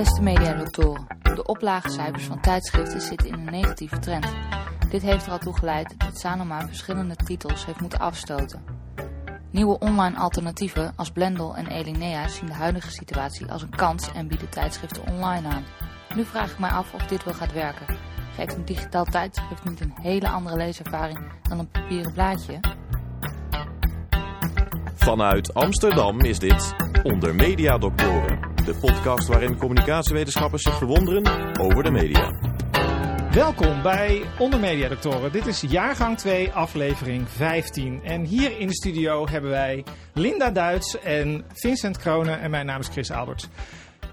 Beste mediadoktoren, de oplagecijfers van tijdschriften zitten in een negatieve trend. Dit heeft er al toe geleid dat Sanoma verschillende titels heeft moeten afstoten. Nieuwe online alternatieven als Blendel en Elinea zien de huidige situatie als een kans en bieden tijdschriften online aan. Nu vraag ik mij af of dit wel gaat werken. Geeft een digitaal tijdschrift niet een hele andere leeservaring dan een papieren blaadje? Vanuit Amsterdam is dit Onder Media Doctoren, de podcast waarin communicatiewetenschappers zich verwonderen over de media. Welkom bij Onder Media Doctoren. Dit is jaargang 2, aflevering 15. En hier in de studio hebben wij Linda Duits en Vincent Kronen en mijn naam is Chris Alberts.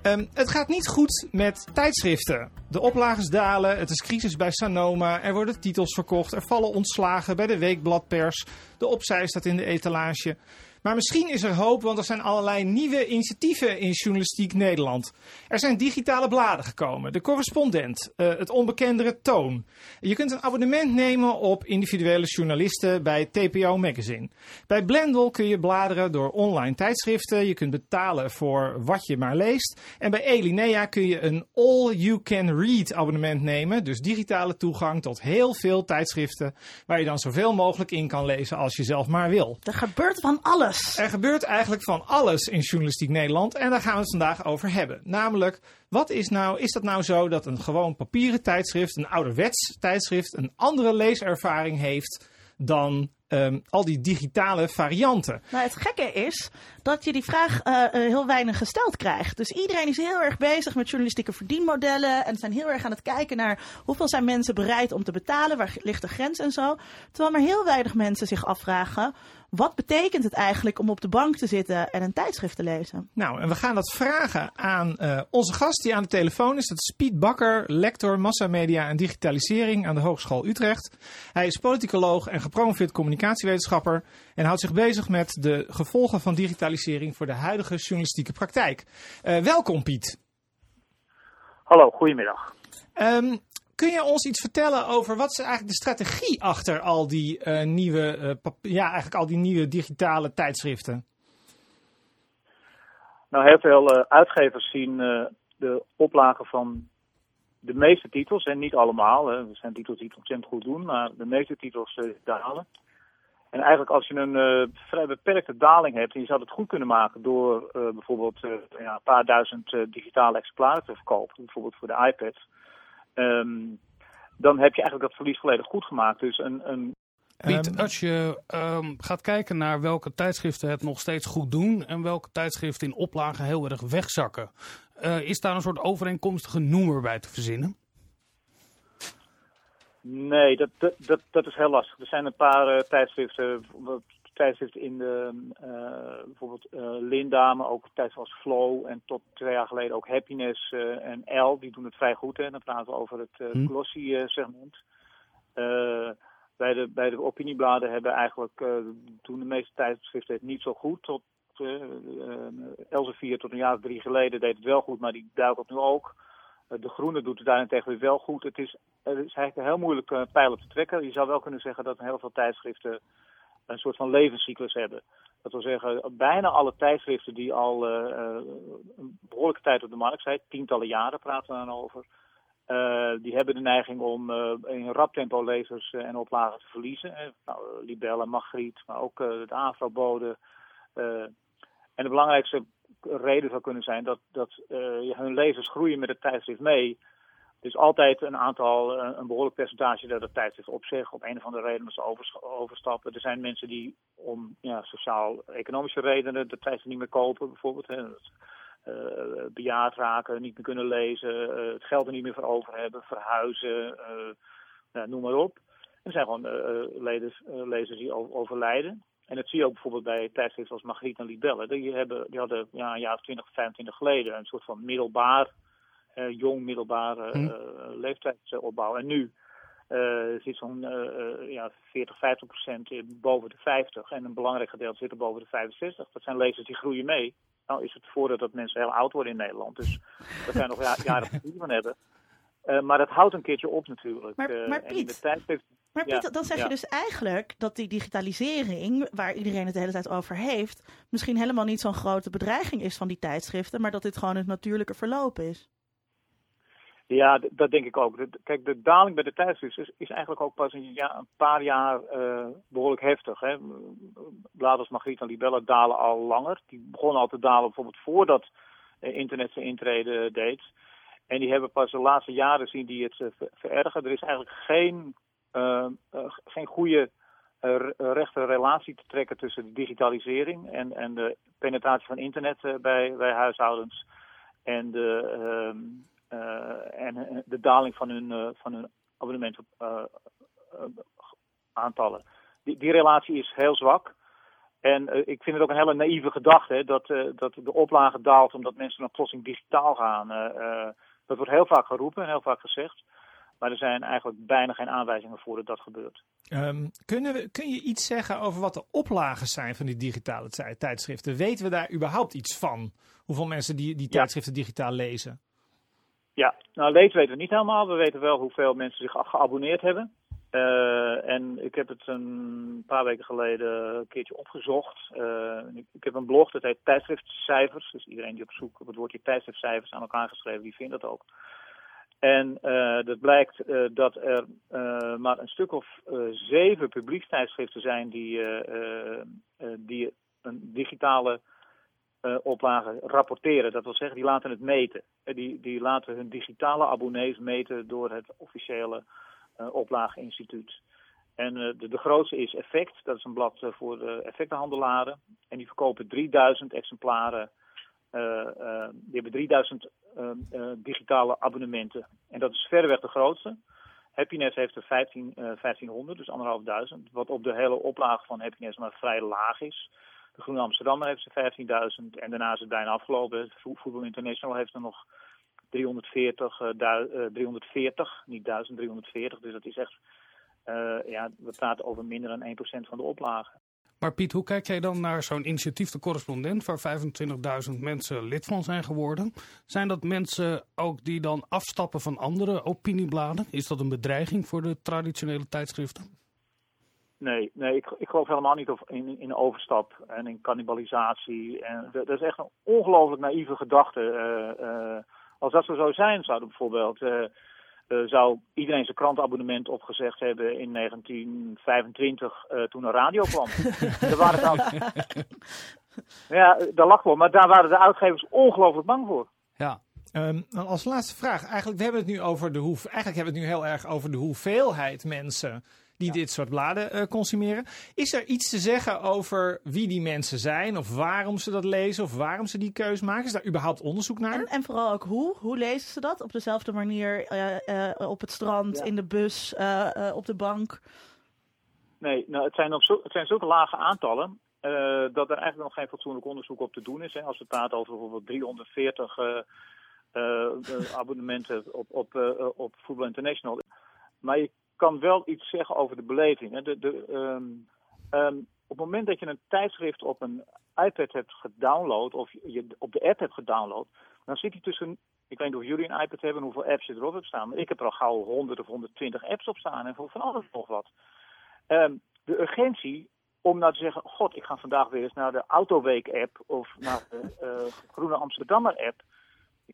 Ehm, het gaat niet goed met tijdschriften. De oplages dalen, het is crisis bij Sanoma, er worden titels verkocht, er vallen ontslagen bij de weekbladpers, de opzij staat in de etalage. Maar misschien is er hoop, want er zijn allerlei nieuwe initiatieven in journalistiek Nederland. Er zijn digitale bladen gekomen, de correspondent, uh, het onbekendere Toon. Je kunt een abonnement nemen op individuele journalisten bij TPO Magazine. Bij Blendel kun je bladeren door online tijdschriften. Je kunt betalen voor wat je maar leest. En bij Elinea kun je een all-you-can-read abonnement nemen. Dus digitale toegang tot heel veel tijdschriften. Waar je dan zoveel mogelijk in kan lezen als je zelf maar wil. Er gebeurt van alles. Er gebeurt eigenlijk van alles in journalistiek Nederland en daar gaan we het vandaag over hebben. Namelijk, wat is nou, is dat nou zo dat een gewoon papieren tijdschrift, een ouderwets tijdschrift, een andere leeservaring heeft dan um, al die digitale varianten. Nou, het gekke is dat je die vraag uh, heel weinig gesteld krijgt. Dus iedereen is heel erg bezig met journalistieke verdienmodellen en zijn heel erg aan het kijken naar hoeveel zijn mensen bereid om te betalen, waar ligt de grens en zo. Terwijl maar heel weinig mensen zich afvragen wat betekent het eigenlijk om op de bank te zitten en een tijdschrift te lezen? Nou, en we gaan dat vragen aan uh, onze gast die aan de telefoon is. Dat is Piet Bakker, lector massamedia en digitalisering aan de Hogeschool Utrecht. Hij is politicoloog en gepromoveerd communicatiewetenschapper en houdt zich bezig met de gevolgen van digitalisering voor de huidige journalistieke praktijk. Uh, welkom Piet. Hallo, goedemiddag. Um, Kun je ons iets vertellen over wat is eigenlijk de strategie achter al die uh, nieuwe, uh, ja, eigenlijk al die nieuwe digitale tijdschriften? Nou, heel veel uh, uitgevers zien de oplagen van de meeste titels, en niet allemaal. Hè. Er zijn titels die het ontzettend goed doen, maar de meeste titels dalen. En eigenlijk als je een vrij beperkte daling hebt en je zou het goed kunnen maken door bijvoorbeeld ja, een paar duizend digitale exemplaren te verkopen, bijvoorbeeld voor de iPad Um, dan heb je eigenlijk dat verlies volledig goed gemaakt. Dus een, een Piet, ehm, als je um, gaat kijken naar welke tijdschriften het nog steeds goed doen en welke tijdschriften in oplagen heel erg wegzakken, uh, is daar een soort overeenkomstige noemer bij te verzinnen? Nee, dat, dat, dat, dat is heel lastig. Er zijn een paar uh, tijdschriften, tijdschrift in de, uh, bijvoorbeeld uh, Linda, maar ook tijdens als Flow en tot twee jaar geleden ook Happiness uh, en L, die doen het vrij goed. Hè. Dan praten we over het uh, glossy segment. bij, de, bij de opiniebladen hebben eigenlijk toen de meeste tijdschriften het niet zo goed. Tot Elsevier tot een jaar of drie geleden deed het wel goed, maar die duikelt nu ook. De Groene doet het daarentegen weer wel goed. Het is, het is eigenlijk een heel moeilijk pijl op te trekken. Je zou wel kunnen zeggen dat heel veel tijdschriften een soort van levenscyclus hebben. Dat wil zeggen, bijna alle tijdschriften die al uh, een behoorlijke tijd op de markt zijn, tientallen jaren praten we dan over, uh, die hebben de neiging om uh, in rap tempo lezers en oplagen te verliezen. Uh, nou, Libelle, Magriet, maar ook de Afro-bode. en de belangrijkste reden zou kunnen zijn dat, dat hun lezers groeien met het tijdschrift mee. Dus altijd een aantal, eh, een behoorlijk percentage dat tijdschrift op zich, op een of andere reden ze overstappen. Er zijn mensen die om ja, sociaal-economische redenen de tijdschrift niet meer kopen, bijvoorbeeld. Hè. Uh, bejaard raken, niet meer kunnen lezen, uh, het geld er niet meer voor over hebben, verhuizen, uh, noem maar op. er zijn gewoon lezers, lezers die overlijden. En dat zie je ook bijvoorbeeld bij tijdschriften als Margriet en Libelle. Die, hebben, die hadden ja, een jaar of 20, 25 geleden een soort van middelbaar jong, middelbare hm. Eh, leeftijdsopbouw. En nu uh, zit zo'n uh, ja, 40, 50 procent boven de 50. En een belangrijk gedeelte zit er boven de 65. Dat zijn lezers die groeien mee. Nou is het voordeel dat mensen heel oud worden in Nederland. Dus daar zijn nog ja, jaren van hebben. Uh, maar dat houdt een keertje op natuurlijk. Maar, maar Piet, heeft, maar Piet ja, dan zeg je dus eigenlijk dat die digitalisering, waar iedereen het de hele tijd over heeft, misschien helemaal niet zo'n grote bedreiging is van die tijdschriften, maar dat dit gewoon het natuurlijke verloop is. Ja, dat denk ik ook. Kijk, de daling bij de tijdschriften is, eigenlijk ook pas een, ja, een paar jaar eh, behoorlijk heftig. Hè. Bladen als Margriet en Libella dalen al langer. Die begonnen al te dalen bijvoorbeeld voordat eh, internet zijn intrede deed. En die hebben pas de laatste jaren zien die het eh, ver- verergen. Er is eigenlijk geen, eh, eh, geen goede eh, re- rechte relatie te trekken tussen de digitalisering en, en de penetratie van internet eh, bij, bij huishoudens en de, ehm, eh, en eh, de daling van hun, eh, van hun abonnementenaantallen. die, die relatie is heel zwak. En eh, ik vind het ook een hele naïeve gedachte hè, dat, eh, dat de oplage daalt omdat mensen dan plotseling digitaal gaan. Eh, eh, dat wordt heel vaak geroepen en heel vaak gezegd. Maar er zijn eigenlijk bijna geen aanwijzingen voor dat dat gebeurt. Ehm, kunnen we, kun je iets zeggen over wat de oplagen zijn van die digitale tij- tijdschriften? Weten we daar überhaupt iets van? Hoeveel mensen die, die Ja. tijdschriften digitaal lezen? Ja, nou lezen weten we niet helemaal. We weten wel hoeveel mensen zich ge- geabonneerd hebben. Eh, en ik heb het een paar weken geleden een keertje opgezocht. Eh, ik, ik heb een blog, dat heet Tijdschriftcijfers. Dus iedereen die op zoek op het woordje tijdschriftcijfers aan elkaar geschreven, die vindt dat ook. En eh dat blijkt dat er maar een stuk of zeven publiekstijdschriften zijn die, die een digitale eh, oplage rapporteren. Dat wil zeggen, die laten het meten. Eh, Die, die laten hun digitale abonnees meten door het officiële eh oplageinstituut. En de, de grootste is Effect. Dat is een blad voor de effectenhandelaren. En die verkopen 3000 exemplaren. die hebben 3000 eh, eh, digitale abonnementen. En dat is verreweg de grootste. Happiness heeft er 15, eh, 1500, dus 1500. Wat op de hele oplage van Happiness maar vrij laag is. De Groene Amsterdammer heeft ze 15.000 en daarna is het bijna afgelopen. Vo- Voetbal International heeft er nog 340, eh, du- eh, 340 niet 1000, 340. Dus dat is echt, eh, ja, we praten over minder dan 1% van de oplage. Maar Piet, hoe kijk jij dan naar zo'n initiatief De Correspondent, waar 25.000 mensen lid van zijn geworden? Zijn dat mensen ook die dan afstappen van andere opiniebladen? Is dat een bedreiging voor de traditionele tijdschriften? Nee, nee ik, ik geloof helemaal niet of in, in overstap en in cannibalisatie. En dat, dat is echt een ongelooflijk naïeve gedachte. Eh, eh, als dat zo zou zijn, zou bijvoorbeeld. eh, eh, zou iedereen zijn krantenabonnement opgezegd hebben in 1925 eh, toen er radio kwam. daar waren dan, ja, daar lag wel, maar daar waren de uitgevers ongelooflijk bang voor. Ja. Ehm, als laatste vraag. Eigenlijk, we hebben het nu over de hoef, eigenlijk hebben we het nu heel erg over de hoeveelheid mensen die dit soort bladen eh, consumeren. Is er iets te zeggen over wie die mensen zijn of waarom ze dat lezen of waarom ze die keus maken? Is daar überhaupt onderzoek naar? En, en vooral ook hoe. Hoe lezen ze dat? Op dezelfde manier eh, eh, op het strand, Ja. in de bus, eh, eh, op de bank. Nee, nou, het, zijn op zo, het zijn zulke lage aantallen eh, dat er eigenlijk nog geen fatsoenlijk onderzoek op te doen is. Hè. Als we praten over bijvoorbeeld 340 eh, eh, eh, abonnementen op, op, op Football International. Maar je kan wel iets zeggen over de beleving. Hè. De, de, ehm, ehm, op het moment dat je een tijdschrift op een iPad hebt gedownload of je op de app hebt gedownload, dan zit hij tussen. Ik weet niet of jullie een iPad hebben en hoeveel apps je erop hebt staan. Maar ik heb er al gauw 100 of 120 apps op staan en voor van alles nog wat. Ehm, de urgentie om nou te zeggen: God, ik ga vandaag weer eens naar de Autoweek-app of naar de eh, Groene Amsterdammer-app.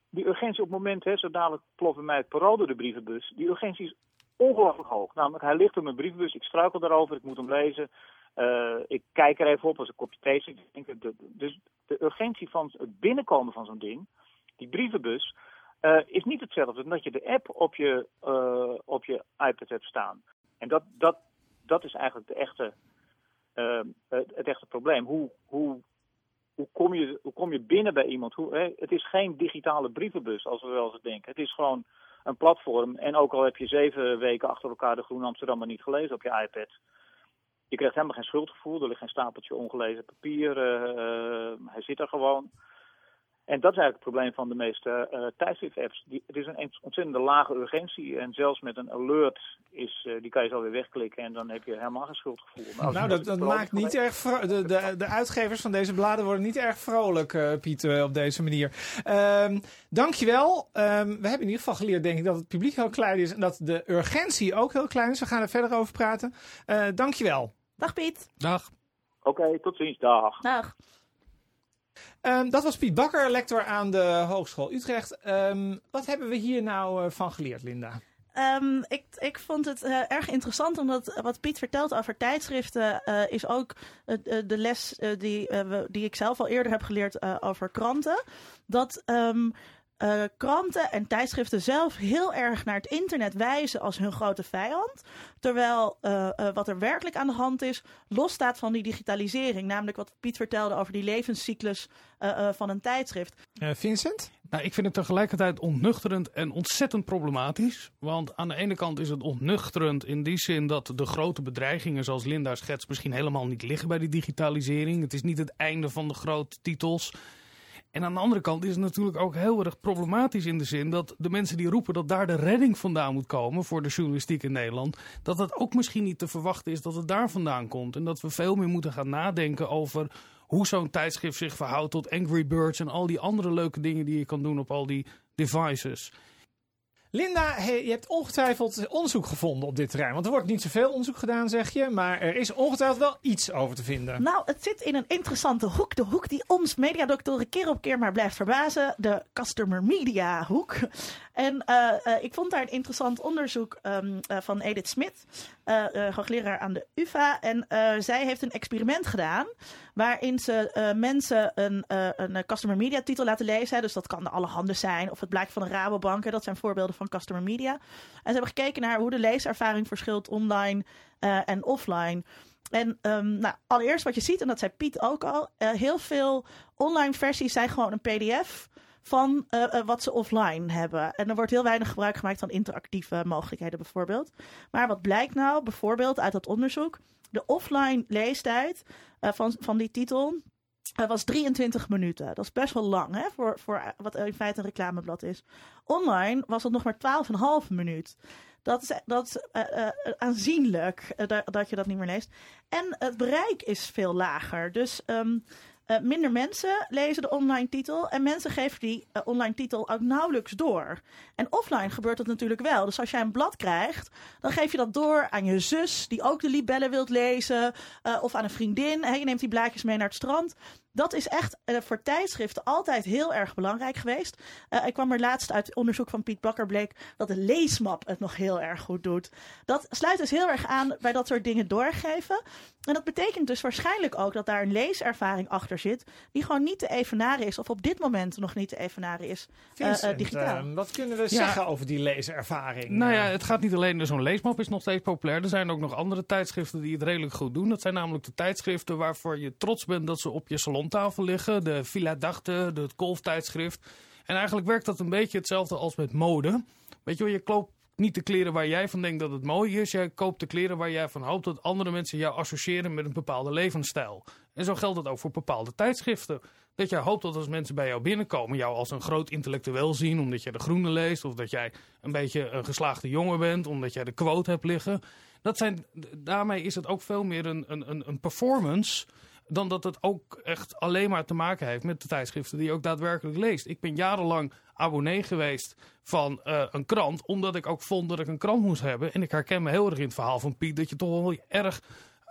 Die urgentie op het moment, hè, zo dadelijk ploft bij mij het parool door de brievenbus. Die urgentie is ongelooflijk hoog. Namelijk, hij ligt op mijn brievenbus, ik struikel daarover, ik moet hem lezen. Eh, ik kijk er even op als ik kopje thee denk, de- Dus de urgentie van het binnenkomen van zo'n ding, die brievenbus, eh, is niet hetzelfde dan dat je de app op je, eh, op je iPad hebt staan. En dat, dat, dat is eigenlijk de echte, eh, het, het echte probleem. Hoe, hoe, hoe, kom je, hoe kom je binnen bij iemand? Hoe, hè? Het is geen digitale brievenbus, als we wel eens denken. Het is gewoon een platform. En ook al heb je zeven weken achter elkaar de Groene Amsterdammer niet gelezen op je iPad. Je krijgt helemaal geen schuldgevoel. Er ligt geen stapeltje ongelezen papier. eh, eh, hij zit er gewoon. En dat is eigenlijk het probleem van de meeste eh tijdschrift-apps. Die- Het is een ontzettende lage urgentie. En zelfs met een alert, is, eh, die kan je zo weer wegklikken. En dan heb je helemaal geen schuldgevoel. Nou, als dat, dat maakt niet erg vro- de, de, de uitgevers van deze bladen worden niet erg vrolijk, eh, Piet, op deze manier. Ehm dankjewel. Ehm we hebben in ieder geval geleerd, denk ik, dat het publiek heel klein is en dat de urgentie ook heel klein is. We gaan er verder over praten. Eh dankjewel. Dag Piet. Dag. Oké, tot ziens. Dag. Dag. Ehm, dat was Piet Bakker, lector aan de Hogeschool Utrecht. Ehm, wat hebben we hier nou uh, van geleerd, Linda? Um, ik, ik vond het uh, erg interessant, omdat wat Piet vertelt over tijdschriften uh, is ook de les die, die ik zelf al eerder heb geleerd over kranten. Dat kranten en tijdschriften zelf heel erg naar het internet wijzen als hun grote vijand. Terwijl wat er werkelijk aan de hand is, losstaat van die digitalisering. Namelijk wat Piet vertelde over die levenscyclus van een tijdschrift. Vincent? Nou, ik vind het tegelijkertijd ontnuchterend en ontzettend problematisch. Want aan de ene kant is het ontnuchterend in die zin dat de grote bedreigingen, zoals Linda schetst, misschien helemaal niet liggen bij die digitalisering. Het is niet het einde van de grote titels. En aan de andere kant is het natuurlijk ook heel erg problematisch in de zin dat de mensen die roepen dat daar de redding vandaan moet komen voor de journalistiek in Nederland, dat het ook misschien niet te verwachten is dat het daar vandaan komt. En dat we veel meer moeten gaan nadenken over hoe zo'n tijdschrift zich verhoudt tot Angry Birds en al die andere leuke dingen die je kan doen op al die devices. Linda, je hebt ongetwijfeld onderzoek gevonden op dit terrein. Want er wordt niet zoveel onderzoek gedaan, zeg je. Maar er is ongetwijfeld wel iets over te vinden. Nou, het zit in een interessante hoek. De hoek die ons mediadoktoren keer op keer maar blijft verbazen. De customer media hoek. En uh, uh, ik vond daar een interessant onderzoek um, uh, van Edith Smith, hoogleraar aan de UvA. En zij heeft een experiment gedaan waarin ze mensen een, een customer media titel laten lezen. Dus dat kan de allerhande zijn of het blijkt van een Rabobank. Dat zijn voorbeelden van customer media. En ze hebben gekeken naar hoe de leeservaring verschilt online en offline. En um, nou, allereerst wat je ziet, en dat zei Piet ook al, heel veel online versies zijn gewoon een PDF van uh, wat ze offline hebben. En er wordt heel weinig gebruik gemaakt van interactieve mogelijkheden bijvoorbeeld. Maar wat blijkt nou bijvoorbeeld uit dat onderzoek? De offline leestijd van, van die titel was 23 minuten. Dat is best wel lang hè, voor, voor wat in feite een reclameblad is. Online was het nog maar 12,5 minuut. Dat is, dat is uh, uh, aanzienlijk dat je dat niet meer leest. En het bereik is veel lager. Dus uh, minder mensen lezen de online titel en mensen geven die online titel ook nauwelijks door. En offline gebeurt dat natuurlijk wel. Dus als jij een blad krijgt, dan geef je dat door aan je zus die ook de libellen wilt lezen of aan een vriendin. Je neemt die blaadjes mee naar het strand. Dat is echt uh, voor tijdschriften altijd heel erg belangrijk geweest. Uh, ik kwam er laatst uit onderzoek van Piet Bakker bleek dat de leesmap het nog heel erg goed doet. Dat sluit dus heel erg aan bij dat soort dingen doorgeven. En dat betekent dus waarschijnlijk ook dat daar een leeservaring achter zit, die gewoon niet te evenaren is, of op dit moment nog niet te evenaren is Vincent, uh, digitaal. wat kunnen we ja. zeggen over die leeservaring? Nou ja, het gaat niet alleen, zo'n leesmap is nog steeds populair. Er zijn ook nog andere tijdschriften die het redelijk goed doen. Dat zijn namelijk de tijdschriften waarvoor je trots bent dat ze op je salontafel liggen. De Villa Dachte, het golftijdschrift. En eigenlijk werkt dat een beetje hetzelfde als met mode. Weet je wel, je koopt niet de kleren waar jij van denkt dat het mooi is. Jij koopt de kleren waar jij van hoopt dat andere mensen jou associëren met een bepaalde levensstijl. En zo geldt het ook voor bepaalde tijdschriften. Dat jij hoopt dat als mensen bij jou binnenkomen, jou als een groot intellectueel zien, omdat jij de groene leest, of dat jij een beetje een geslaagde jongen bent, omdat jij de quote hebt liggen. Dat zijn, daarmee is het ook veel meer een, een, een performance dan dat het ook echt alleen maar te maken heeft met de tijdschriften die je ook daadwerkelijk leest. Ik ben jarenlang abonnee geweest van uh, een krant, omdat ik ook vond dat ik een krant moest hebben. En ik herken me heel erg in het verhaal van Piet, dat je toch wel erg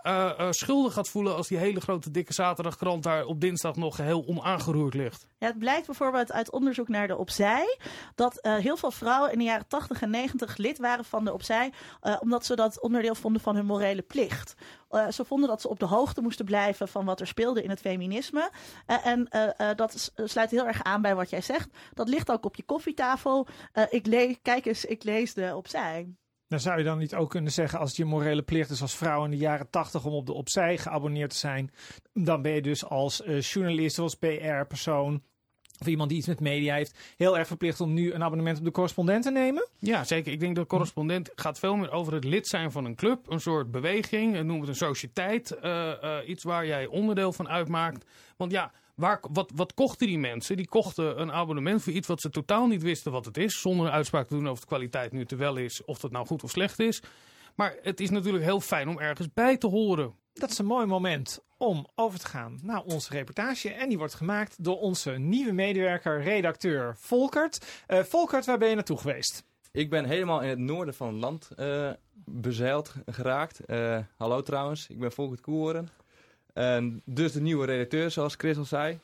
uh, schuldig gaat voelen als die hele grote dikke zaterdagkrant daar op dinsdag nog geheel onaangeroerd ligt. Ja, het blijkt bijvoorbeeld uit onderzoek naar de Opzij dat uh, heel veel vrouwen in de jaren 80 en 90 lid waren van de Opzij, omdat ze dat onderdeel vonden van hun morele plicht. ze vonden dat ze op de hoogte moesten blijven van wat er speelde in het feminisme. en dat sluit heel erg aan bij wat jij zegt. Dat ligt ook op je koffietafel. ik kijk eens, ik lees de Opzij. Dan zou je dan niet ook kunnen zeggen, als het je morele plicht is als vrouw in de jaren tachtig om op de opzij geabonneerd te zijn, dan ben je dus als uh, journalist, als PR-persoon of iemand die iets met media heeft, heel erg verplicht om nu een abonnement op de correspondent te nemen? Ja, zeker. Ik denk dat correspondent gaat veel meer over het lid zijn van een club, een soort beweging, noem het een sociëteit, uh, iets waar jij onderdeel van uitmaakt. Want ja, Waar, wat, wat kochten die mensen? Die kochten een abonnement voor iets wat ze totaal niet wisten wat het is. Zonder een uitspraak te doen of de kwaliteit nu te wel is. Of dat nou goed of slecht is. Maar het is natuurlijk heel fijn om ergens bij te horen. Dat is een mooi moment om over te gaan naar onze reportage. En die wordt gemaakt door onze nieuwe medewerker, redacteur Volkert. Uh, Volkert, waar ben je naartoe geweest? Ik ben helemaal in het noorden van het land uh, bezeild geraakt. Uh, hallo trouwens, ik ben Volkert Koeren. En dus de nieuwe redacteur, zoals Chris al zei.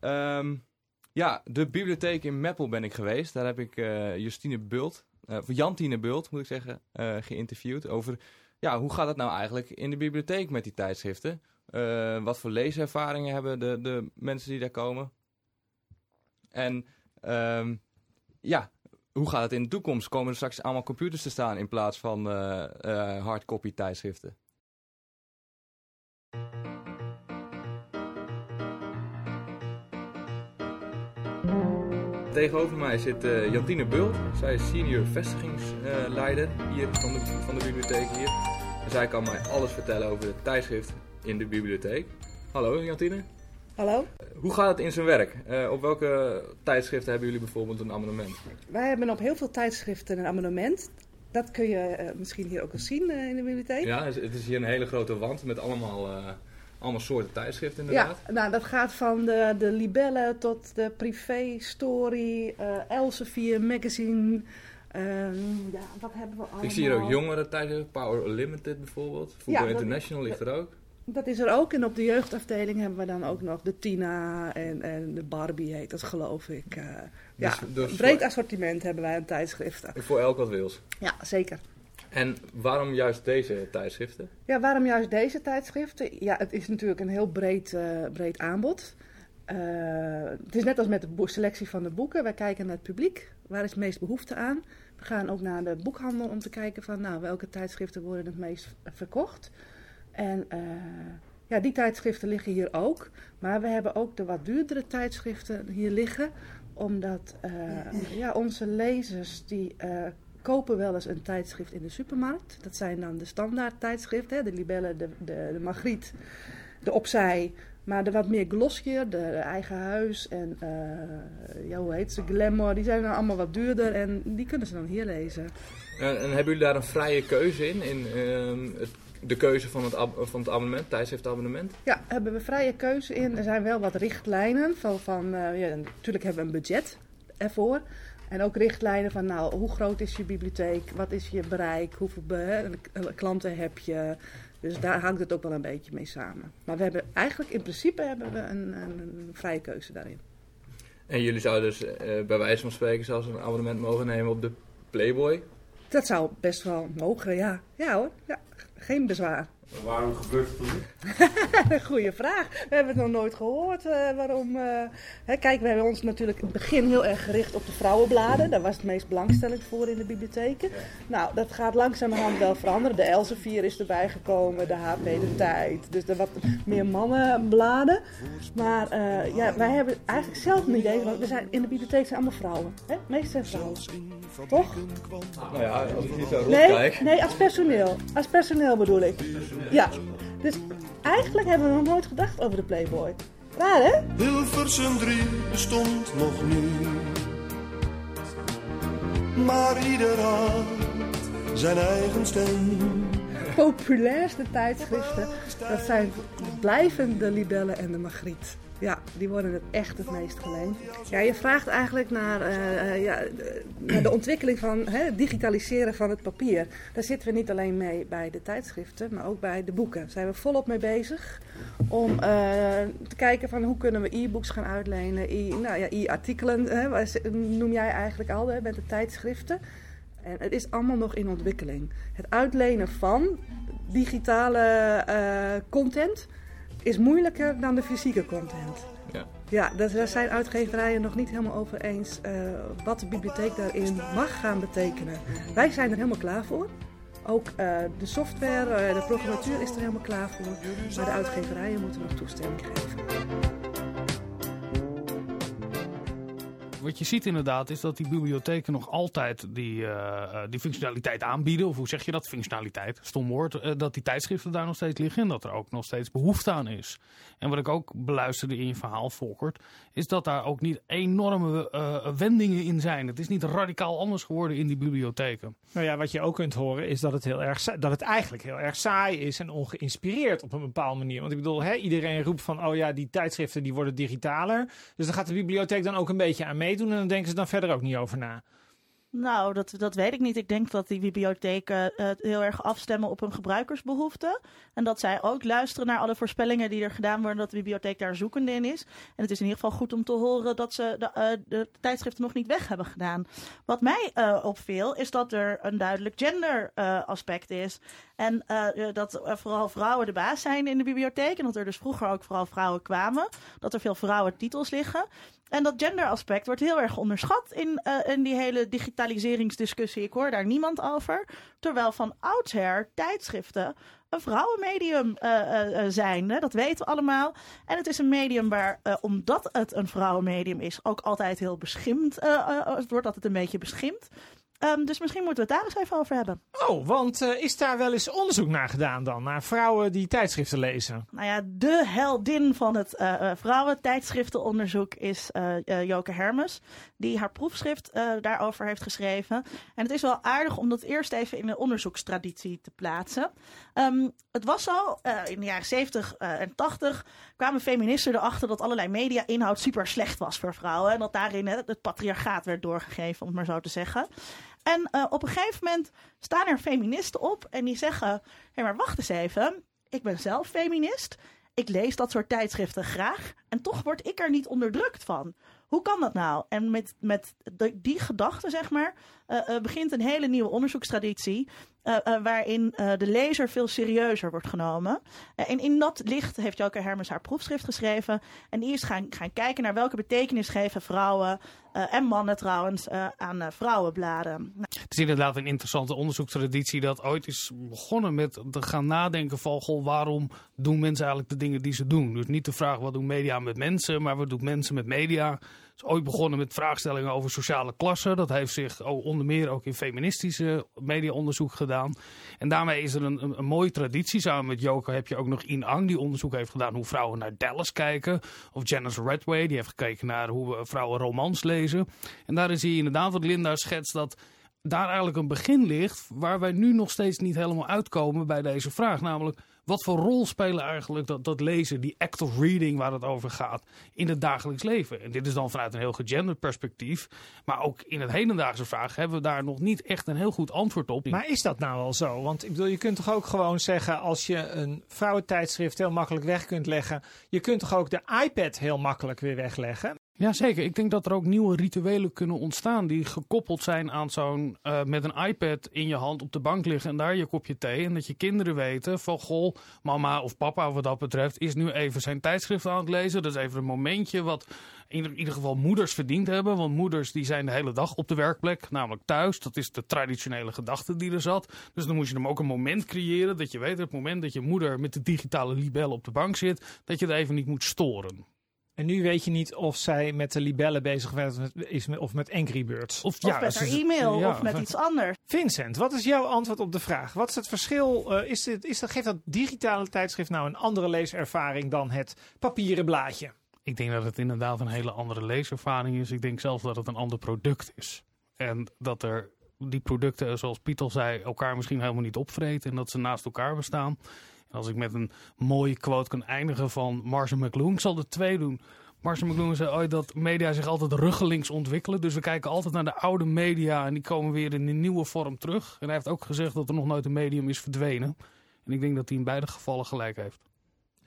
Ehm, ja, de bibliotheek in Meppel ben ik geweest. Daar heb ik eh, Justine Bult, of Jantine Bult moet ik zeggen, eh, geïnterviewd over ja, hoe gaat het nou eigenlijk in de bibliotheek met die tijdschriften? Wat voor leeservaringen hebben de, de mensen die daar komen? En ehm, ja, hoe gaat het in de toekomst? Komen er straks allemaal computers te staan in plaats van hardcopy tijdschriften? Tegenover mij zit eh, Jantine Bult. Zij is senior vestigingsleider hier van de, van de bibliotheek hier. En zij kan mij alles vertellen over de tijdschrift in de bibliotheek. Hallo Jantine. Hallo, Hoe gaat het in zijn werk? Eh, op welke tijdschriften hebben jullie bijvoorbeeld een abonnement? wij hebben op heel veel tijdschriften een abonnement. Dat kun je eh, misschien hier ook eens zien in de bibliotheek. Ja, het is- het hier een hele grote wand met allemaal, allemaal soorten tijdschriften inderdaad. Ja, nou, dat gaat van de, de libellen tot de privé, story, eh Elsevier, magazine. Ehm, ja, wat hebben we allemaal? Ik zie hier ook jongere tijdschriften, Power Limited bijvoorbeeld. Voetbal Ja, International ligt er ook. Dat is er ook. En op de jeugdafdeling hebben we dan ook nog de Tina en, en de Barbie heet dat geloof ik. Ja, Dus- dus een breed voor- assortiment hebben wij aan tijdschriften. Voor elk wat wils. Ja, zeker. En waarom juist deze tijdschriften? Ja, waarom juist deze tijdschriften? Ja, het is natuurlijk een heel breed, eh, breed aanbod. Eh, het is net als met de selectie van de boeken. Wij kijken naar het publiek. Waar is het meest behoefte aan? We gaan ook naar de boekhandel om te kijken van nou, welke tijdschriften worden het meest verkocht. En eh, ja, die tijdschriften liggen hier ook. Maar we hebben ook de wat duurdere tijdschriften hier liggen. Omdat eh, ja, onze lezers die eh, kopen wel eens een tijdschrift in de supermarkt. Dat zijn dan de standaard tijdschriften. Hè? De Libelle, de, de, de Magriet, de Opzij. Maar de wat meer glossier, de, de Eigen Huis en eh, ja, hoe heet ze, Glamour. Die zijn dan allemaal wat duurder en die kunnen ze dan hier lezen. En, en hebben jullie daar een vrije keuze in? In ehm, het, de keuze van het, ab- van het abonnement, tijdschriftabonnement? Ja, hebben we vrije keuze in. Er zijn wel wat richtlijnen. Van, van, eh, ja, natuurlijk hebben we een budget ervoor. En ook richtlijnen van, nou, hoe groot is je bibliotheek? Wat is je bereik? Hoeveel be- hè, klanten heb je? Dus daar hangt het ook wel een beetje mee samen. Maar we hebben eigenlijk, in principe hebben we een, een, een vrije keuze daarin. En jullie zouden dus eh, bij wijze van spreken zelfs een abonnement mogen nemen op de Playboy. Dat zou best wel mogen, ja. Ja hoor, ja. geen bezwaar. Waarom gebeurt het dan? Goeie vraag. We hebben het nog nooit gehoord. eh, waarom? eh, hè, kijk, we hebben ons natuurlijk in het begin heel erg gericht op de vrouwenbladen. Daar was het meest belangstelling voor in de bibliotheken. Nou, dat gaat langzamerhand wel veranderen. De Elsevier is erbij gekomen, de HP de Tijd. Dus er wat meer mannenbladen. Maar eh, ja, wij hebben eigenlijk zelf een idee. Want we zijn, in de bibliotheek zijn allemaal vrouwen. Hè? Meestal zijn vrouwen. Toch? Nou ja, als ik hier zo Nee, rondkijk. nee, als personeel. Als personeel bedoel ik. Ja. Dus eigenlijk hebben we nog nooit gedacht over de Playboy. Raar, hè? Hilversum 3 bestond nog niet. Maar ieder had zijn eigen stem. Populairste tijdschriften, dat zijn blijvend de Libelle en de Magriet. Ja, die worden het echt het meest geleend. Ja, je vraagt eigenlijk naar, eh, eh, ja, de, naar de ontwikkeling van hè, het digitaliseren van het papier. Daar zitten we niet alleen mee bij de tijdschriften, maar ook bij de boeken. Daar zijn we volop mee bezig om eh, te kijken van hoe kunnen we e-books gaan uitlenen, e- nou ja, e-artikelen, noem jij eigenlijk al hè, met de tijdschriften. En het is allemaal nog in ontwikkeling. Het uitlenen van digitale content is moeilijker dan de fysieke content. Ja. Ja, daar daar zijn uitgeverijen nog niet helemaal over eens eh, wat de bibliotheek daarin mag gaan betekenen. Wij zijn er helemaal klaar voor. Ook eh, de software, eh, de programmatuur is er helemaal klaar voor. Maar de uitgeverijen moeten nog toestemming geven. Wat je ziet inderdaad is dat die bibliotheken nog altijd die, eh, eh, die functionaliteit aanbieden. Of hoe zeg je dat? Functionaliteit, stom woord. eh, dat die tijdschriften daar nog steeds liggen en dat er ook nog steeds behoefte aan is. En wat ik ook beluisterde in je verhaal, Volkert, is dat daar ook niet enorme eh, wendingen in zijn. Het is niet radicaal anders geworden in die bibliotheken. Nou ja, wat je ook kunt horen is dat het, heel erg, dat het eigenlijk heel erg saai is en ongeïnspireerd op een bepaalde manier. Want ik bedoel, hè, iedereen roept van, oh ja, die tijdschriften die worden digitaler. Dus daar gaat de bibliotheek dan ook een beetje aan meedoen en dan denken ze dan verder ook niet over na. Nou, dat, dat weet ik niet. Ik denk dat die bibliotheken uh, heel erg afstemmen op hun gebruikersbehoeften. En dat zij ook luisteren naar alle voorspellingen die er gedaan worden, dat de bibliotheek daar zoekende in is. En het is in ieder geval goed om te horen dat ze de, uh, de tijdschriften nog niet weg hebben gedaan. Wat mij uh, opviel, is dat er een duidelijk gender aspect is. En dat vooral vrouwen de baas zijn in de bibliotheek. En dat er dus vroeger ook vooral vrouwen kwamen. Dat er veel vrouwen titels liggen. En dat genderaspect wordt heel erg onderschat in, uh, in die hele digitaliseringsdiscussie. Ik hoor daar niemand over. Terwijl van oudsher tijdschriften een vrouwenmedium uh, uh, zijn. Hè? Dat weten we allemaal. En het is een medium waar, omdat het een vrouwenmedium is, ook altijd heel beschimd. het wordt altijd een beetje beschimd. Um, dus misschien moeten we het daar eens even over hebben. Oh, want uh, is daar wel eens onderzoek naar gedaan dan? Naar vrouwen die tijdschriften lezen? Nou ja, de heldin van het uh, vrouwentijdschriftenonderzoek is Joke Hermes. Die haar proefschrift daarover heeft geschreven. En het is wel aardig om dat eerst even in de onderzoekstraditie te plaatsen. Um, het was zo, in de jaren 70 en 80 kwamen feministen erachter dat allerlei media-inhoud super slecht was voor vrouwen. En dat daarin het patriarchaat werd doorgegeven, om het maar zo te zeggen. En uh, op een gegeven moment staan er feministen op en die zeggen: Hé, hey, maar wacht eens even. Ik ben zelf feminist. Ik lees dat soort tijdschriften graag. En toch word ik er niet onderdrukt van. Hoe kan dat nou? En met, met die gedachte, zeg maar, uh, uh, begint een hele nieuwe onderzoekstraditie. Waarin de lezer veel serieuzer wordt genomen. en in dat licht heeft Joke Hermes haar proefschrift geschreven. En die is gaan, gaan kijken naar welke betekenis geven vrouwen en mannen trouwens aan vrouwenbladen. Het is inderdaad een interessante onderzoekstraditie dat ooit is begonnen met te gaan nadenken van goh, waarom doen mensen eigenlijk de dingen die ze doen. Dus niet de vraag wat doen media met mensen, maar wat doen mensen met media is ooit begonnen met vraagstellingen over sociale klassen. Dat heeft zich onder meer ook in feministische mediaonderzoek gedaan. En daarmee is er een, een, een, mooie traditie. Samen met Joko heb je ook nog In Ang, die onderzoek heeft gedaan hoe vrouwen naar Dallas kijken. Of Janice Redway, die heeft gekeken naar hoe vrouwen romans lezen. En daarin zie je inderdaad wat Linda schetst dat daar eigenlijk een begin ligt waar wij nu nog steeds niet helemaal uitkomen bij deze vraag. Namelijk, wat voor rol spelen eigenlijk dat, dat lezen, die act of reading waar het over gaat, in het dagelijks leven? En dit is dan vanuit een heel gegenderd perspectief. Maar ook in het hedendaagse vraag hebben we daar nog niet echt een heel goed antwoord op. Maar is dat nou wel zo? Want ik bedoel, je kunt toch ook gewoon zeggen, als je een vrouwentijdschrift heel makkelijk weg kunt leggen, je kunt toch ook de iPad heel makkelijk weer wegleggen? Ja, zeker. Ik denk dat er ook nieuwe rituelen kunnen ontstaan die gekoppeld zijn aan zo'n uh, met een iPad in je hand op de bank liggen en daar je kopje thee. En dat je kinderen weten van goh, mama of papa wat dat betreft is nu even zijn tijdschrift aan het lezen. Dat is even een momentje wat in ieder geval moeders verdiend hebben. Want moeders die zijn de hele dag op de werkplek, namelijk thuis. Dat is de traditionele gedachte die er zat. Dus dan moest je hem ook een moment creëren dat je weet, het moment dat je moeder met de digitale libel op de bank zit, dat je er even niet moet storen. En nu weet je niet of zij met de libellen bezig is of met Angry Birds. Of, ja, met haar e-mail ja, of met iets anders. Vincent, wat is jouw antwoord op de vraag? Wat is het verschil? Uh, is dit, is dat, geeft dat digitale tijdschrift nou een andere leeservaring dan het papieren blaadje? Ik denk dat het inderdaad een hele andere leeservaring is. Ik denk zelfs dat het een ander product is. En dat er die producten, zoals Pietel zei, elkaar misschien helemaal niet opvreten. En dat ze naast elkaar bestaan. Als ik met een mooie quote kan eindigen van Marshall McLuhan, ik zal er twee doen. Marshall McLuhan zei ooit dat media zich altijd ruggelings ontwikkelen. Dus we kijken altijd naar de oude media en die komen weer in een nieuwe vorm terug. En hij heeft ook gezegd dat er nog nooit een medium is verdwenen. En ik denk dat hij in beide gevallen gelijk heeft.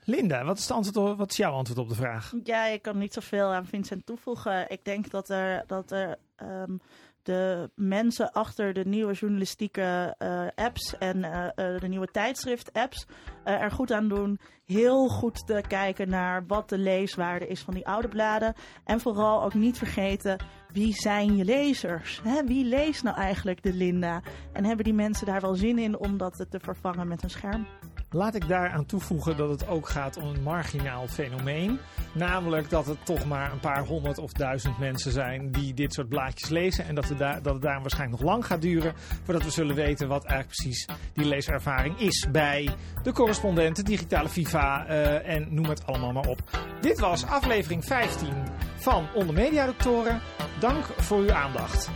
Linda, wat is, de antwoord, wat is jouw antwoord op de vraag? Ja, ik kan niet zoveel aan Vincent toevoegen. Ik denk dat er, dat er um, de mensen achter de nieuwe journalistieke uh, apps en uh, uh, de nieuwe tijdschrift-apps er goed aan doen. Heel goed te kijken naar wat de leeswaarde is van die oude bladen. En vooral ook niet vergeten wie zijn je lezers? Wie leest nou eigenlijk de Linda? En hebben die mensen daar wel zin in om dat te vervangen met een scherm? Laat ik daaraan toevoegen dat het ook gaat om een marginaal fenomeen. Namelijk dat het toch maar een paar honderd of duizend mensen zijn die dit soort blaadjes lezen. En dat, dat het daar waarschijnlijk nog lang gaat duren voordat we zullen weten wat eigenlijk precies die leeservaring is bij de correspondenten, digitale FIFA uh, en noem het allemaal maar op. Dit was aflevering 15 van Onder Media Doctoren. Dank voor uw aandacht.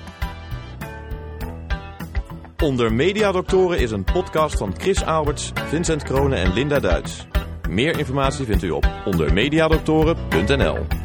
Onder Mediadoktoren is een podcast van Chris Alberts, Vincent Kronen en Linda Duits. Meer informatie vindt u op ondermediadoktoren.nl.